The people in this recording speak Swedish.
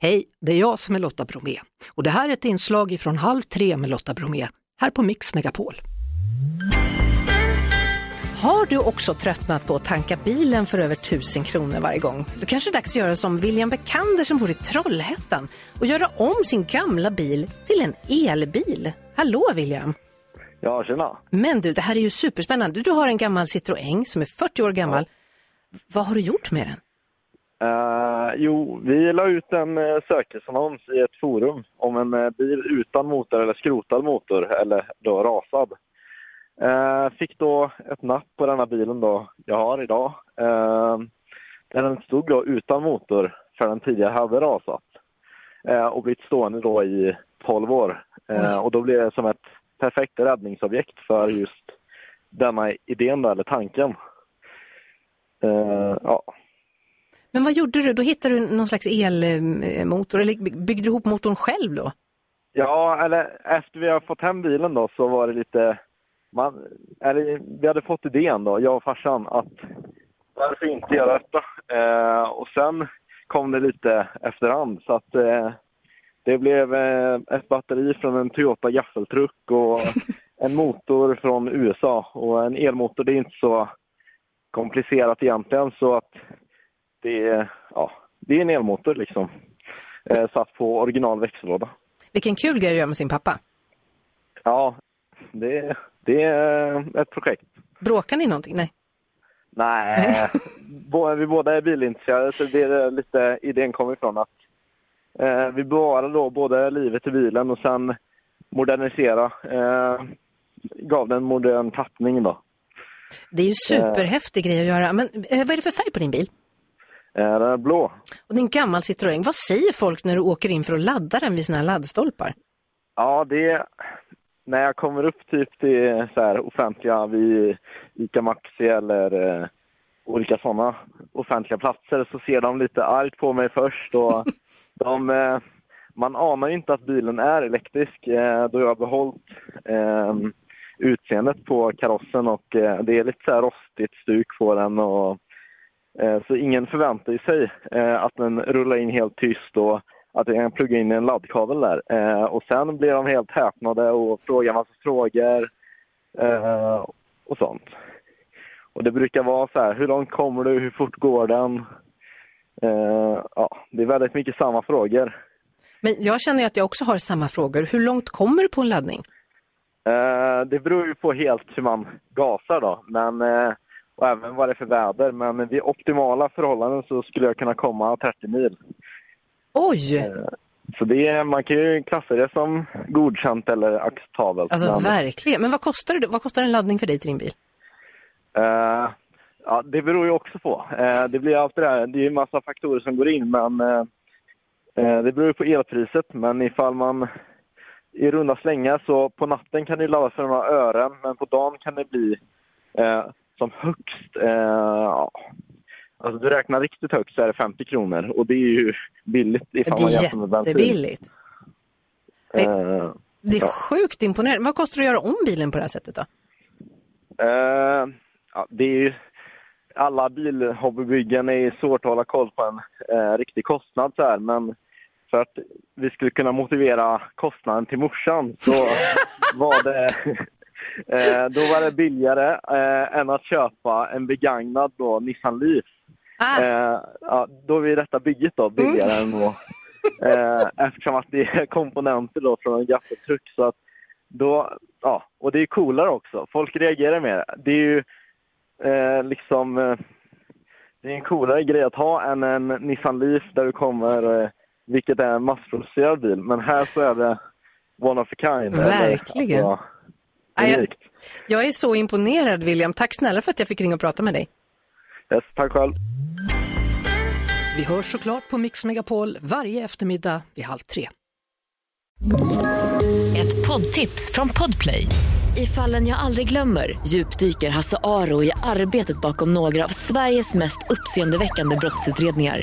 Hej, det är jag som är Lotta Bromé och det här är ett inslag från Halv tre med Lotta Bromé här på Mix Megapol. Har du också tröttnat på att tanka bilen för över tusen kronor varje gång? Då kanske det är dags att göra som William Bekander som bor i Trollhättan och göra om sin gamla bil till en elbil. Hallå William! Ja, tjena. Men du, det här är ju superspännande. Du har en gammal Citroën som är 40 år gammal. Vad har du gjort med den? Uh, jo, vi la ut en uh, sökesannons i ett forum om en uh, bil utan motor eller skrotad motor eller då rasad. Eh, fick då ett napp på denna bilen då jag har idag. Uh, den stod då utan motor för den tidigare hade rasat uh, och blivit stående då i 12 år. och då blev det som ett perfekt räddningsobjekt för just denna idén då, eller tanken. ja. Men vad gjorde du? Då hittade du någon slags elmotor eller byggde du ihop motorn själv då? Ja, eller efter vi har fått hem bilen då så var det lite man, eller, vi hade fått idén då, jag och farsan, att varför inte göra detta? Eh, och sen kom det lite efterhand så att eh, det blev eh, ett batteri från en Toyota gaffeltruck och en motor från USA. Och en elmotor det är inte så komplicerat egentligen så att det är, ja, det är en elmotor liksom. Eh, satt på original växellåda. Vilken kul grej att göra med sin pappa. Ja, det, det är ett projekt. Bråkar ni någonting? Nej. Nej, vi båda är bilintresserade så det är lite idén kommer ifrån att eh, vi bevarar då både livet i bilen och sen modernisera. Eh, gav den en modern tappning då. Det är ju superhäftig eh. grej att göra. Men eh, vad är det för färg på din bil? Är blå. Och din gammal Citroën. Vad säger folk när du åker in för att ladda den vid sina laddstolpar? Ja, det, när jag kommer upp typ till så här, offentliga vid ICA Maxi eller eh, olika sådana offentliga platser så ser de lite argt på mig först. Och de, eh, man anar ju inte att bilen är elektrisk eh, då jag har behållit eh, utseendet på karossen och eh, det är lite så här rostigt stuk på den. Och, så ingen förväntar sig eh, att den rullar in helt tyst och att jag kan plugga in en laddkabel där. Eh, och sen blir de helt häpnade och frågar massa frågor eh, och sånt. Och det brukar vara så här, hur långt kommer du, hur fort går den? Eh, ja, det är väldigt mycket samma frågor. Men jag känner att jag också har samma frågor. Hur långt kommer du på en laddning? Eh, det beror ju på helt hur man gasar då, men, eh, och även vad det är för väder. Men vid optimala förhållanden så skulle jag kunna komma 30 mil. Oj! Eh, så det, man kan ju klassa det som godkänt eller acceptabelt. Alltså men... verkligen. Men vad kostar, det, vad kostar en laddning för dig till din bil? Uh, ja, det beror ju också på. Uh, det blir alltid det här, det är en massa faktorer som går in men uh, det beror ju på elpriset. Men ifall man i runda slängar så på natten kan det laddas för några ören men på dagen kan det bli som högst Alltså du räknar riktigt högt så är det 50 kronor och det är ju billigt ifall man jämför med bensin. Det är jättebilligt. Uh, det är ja. sjukt imponerande. Vad kostar det att göra om bilen på det här sättet då? Uh, ja, det är ju, alla bilhobbybyggen är svårt att hålla koll på en uh, riktig kostnad så här, men för att vi skulle kunna motivera kostnaden till morsan så var det då var det billigare än att köpa en begagnad då, Nissan Leaf Ah. Eh, ja, då är detta bygget då billigare mm. än då. Eh, eftersom att det är komponenter då från en gaffeltruck. Så att då, ja, och det är coolare också. Folk reagerar mer. Det är ju eh, liksom... Eh, det är en coolare grej att ha än en Nissan Leaf där du kommer, eh, vilket är en massproducerad bil. Men här så är det one of a kind. Verkligen. Eller, alltså, jag, jag är så imponerad William. Tack snälla för att jag fick ringa och prata med dig. Yes, tack själv. Vi hörs såklart på Mix Megapol varje eftermiddag vid halv tre. Ett poddtips från Podplay. I fallen jag aldrig glömmer djupdyker Hasse Aro i arbetet bakom några av Sveriges mest uppseendeväckande brottsutredningar.